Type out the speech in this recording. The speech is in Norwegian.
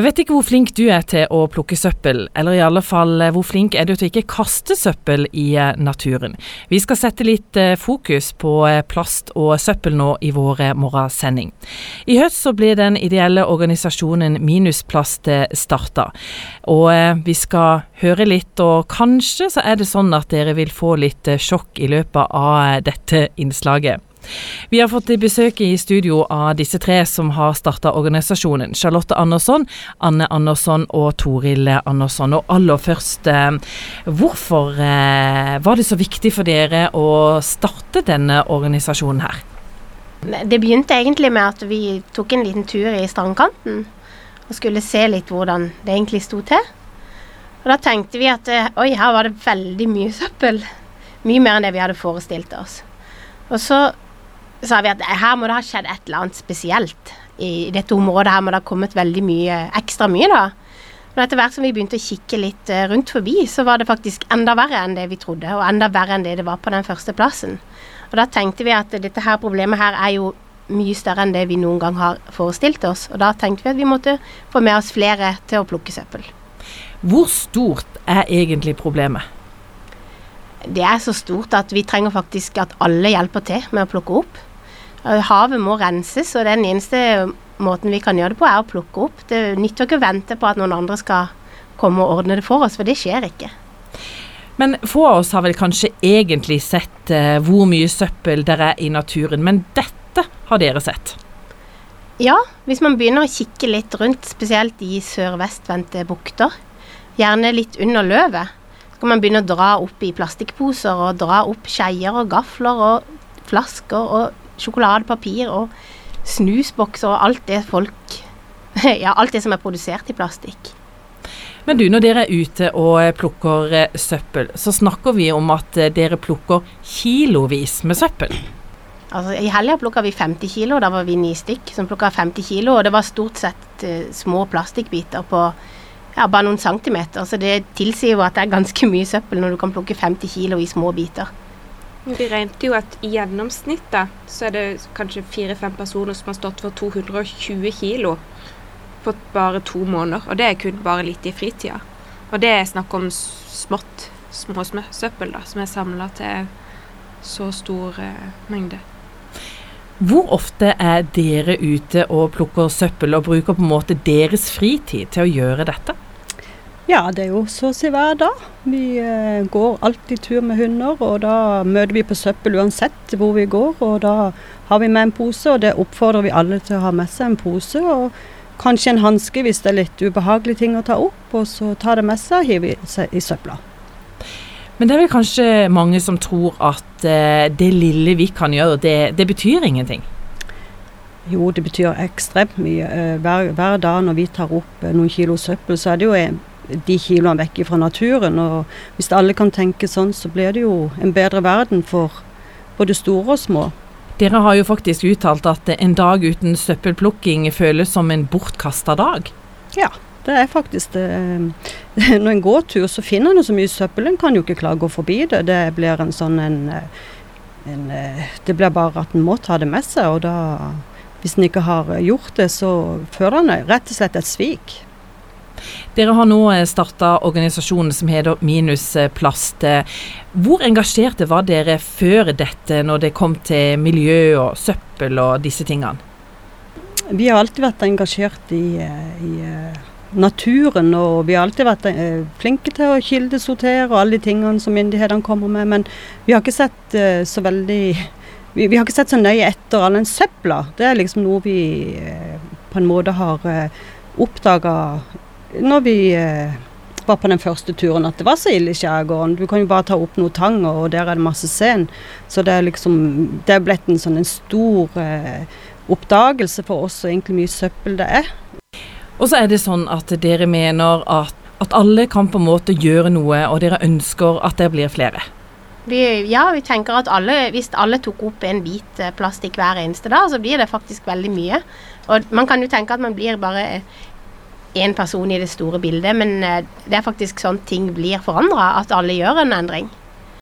Jeg vet ikke hvor flink du er til å plukke søppel, eller i alle fall eh, hvor flink er du til å ikke kaste søppel i eh, naturen. Vi skal sette litt eh, fokus på plast og søppel nå i vår morgensending. I høst så blir den ideelle organisasjonen Minusplast starta, og vi skal høre litt, og kanskje så er det sånn at dere vil få litt sjokk i løpet av dette innslaget. Vi har fått besøk i studio av disse tre som har starta organisasjonen. Charlotte Andersson, Anne Andersson og Toril Andersson. Og aller først, eh, hvorfor eh, var det så viktig for dere å starte denne organisasjonen her? Det begynte egentlig med at vi tok en liten tur i strandkanten og skulle se litt hvordan det egentlig sto til. Og da tenkte vi at eh, oi, her var det veldig mye søppel. Mye mer enn det vi hadde forestilt oss. Og så sa vi at her må det ha skjedd et eller annet spesielt i dette området. Her må det ha kommet veldig mye ekstra mye, da. Men etter hvert som vi begynte å kikke litt eh, rundt forbi, så var det faktisk enda verre enn det vi trodde, og enda verre enn det det var på den første plassen. Og da tenkte vi at dette her problemet her er jo mye større enn det vi noen gang har forestilt oss. Og da tenkte vi at vi måtte få med oss flere til å plukke søppel. Hvor stort er egentlig problemet? Det er så stort at vi trenger faktisk at alle hjelper til med å plukke opp. Eh, havet må renses, og den eneste måten vi kan gjøre det på, er å plukke opp. Det nytter ikke å vente på at noen andre skal komme og ordne det for oss, for det skjer ikke. Men få av oss har vel kanskje egentlig sett uh, hvor mye søppel det er i naturen, men dette har dere sett? Ja, hvis man begynner å kikke litt rundt, spesielt i sørvestvendte bukter, gjerne litt under løvet, så kan man begynne å dra opp i plastikkposer og dra opp skeier og gafler og flasker og sjokoladepapir og snusbokser og alt det folk Ja, alt det som er produsert i plastikk. Men du, når dere er ute og plukker eh, søppel, så snakker vi om at eh, dere plukker kilovis med søppel. Altså, I helga plukka vi 50 kilo, da var vi ni stykk som plukka 50 kilo. Og det var stort sett uh, små plastikkbiter på ja, bare noen centimeter. Så det tilsier jo at det er ganske mye søppel når du kan plukke 50 kilo i små biter. Vi regnet jo at i gjennomsnitt så er det kanskje fire-fem personer som har stått for 220 kilo på bare to måneder. Og det er kun bare litt i fritida. Og det er snakk om smått, små søppel da, som er samla til så stor eh, mengde. Hvor ofte er dere ute og plukker søppel, og bruker på en måte deres fritid til å gjøre dette? Ja, det er jo så å si hver dag. Vi eh, går alltid tur med hunder, og da møter vi på søppel uansett hvor vi går. Og da har vi med en pose, og det oppfordrer vi alle til å ha med seg en pose. Og kanskje en hanske hvis det er litt ubehagelige ting å ta opp, og så ta det med seg og hive seg i søpla. Men det er vel kanskje mange som tror at eh, det lille vi kan gjøre, det, det betyr ingenting? Jo, det betyr ekstremt mye. Eh, hver, hver, dag når vi tar opp eh, noen kilo søppel, så er det jo en, de kiloene vekk fra naturen. Og hvis alle kan tenke sånn, så blir det jo en bedre verden for både store og små. Dere har jo faktisk uttalt at en dag uten søppelplukking føles som en bortkasta dag. Ja, det er faktisk det. Når en går tur, så finner en så mye søppel. En kan jo ikke klare å gå forbi det. Det blir en sånn en, en Det blir bare at en må ta det med seg. Og da, hvis en ikke har gjort det, så føler en rett og slett et svik. Dere har nå eh, starta organisasjonen som heter Minusplast. Hvor engasjerte var dere før dette, når det kom til miljø og søppel og disse tingene? Vi har alltid vært engasjert i, eh, i eh, naturen, og vi har alltid vært flinke til å kildesortere og alle de tingene som myndighetene kommer med. Men vi har ikke sett så veldig vi, vi, har ikke sett så nøye etter all den søpla. Det er liksom noe vi på en måte har oppdaga når vi eh, var på den første turen at det var så ille i skjærgården. Du kan jo bare ta opp noe tang, og der er det masse sen. Så det er liksom Det er blitt en sånn en stor eh, oppdagelse for oss og egentlig mye søppel det er. Og så er det sånn at dere mener at, at alle kan på en måte gjøre noe, og dere ønsker at det blir flere. Vi, ja, vi tenker at alle, hvis alle tok opp en bit eh, plastikk hver eneste dag, så blir det faktisk veldig mye. Og man kan jo tenke at man blir bare én person i det store bildet, men eh, det er faktisk sånn ting blir forandra, at alle gjør en endring.